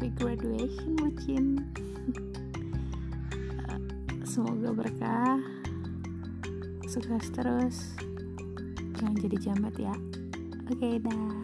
happy graduation mungkin eh, semoga berkah sukses terus. Jangan jadi jamet ya. Oke okay, dah.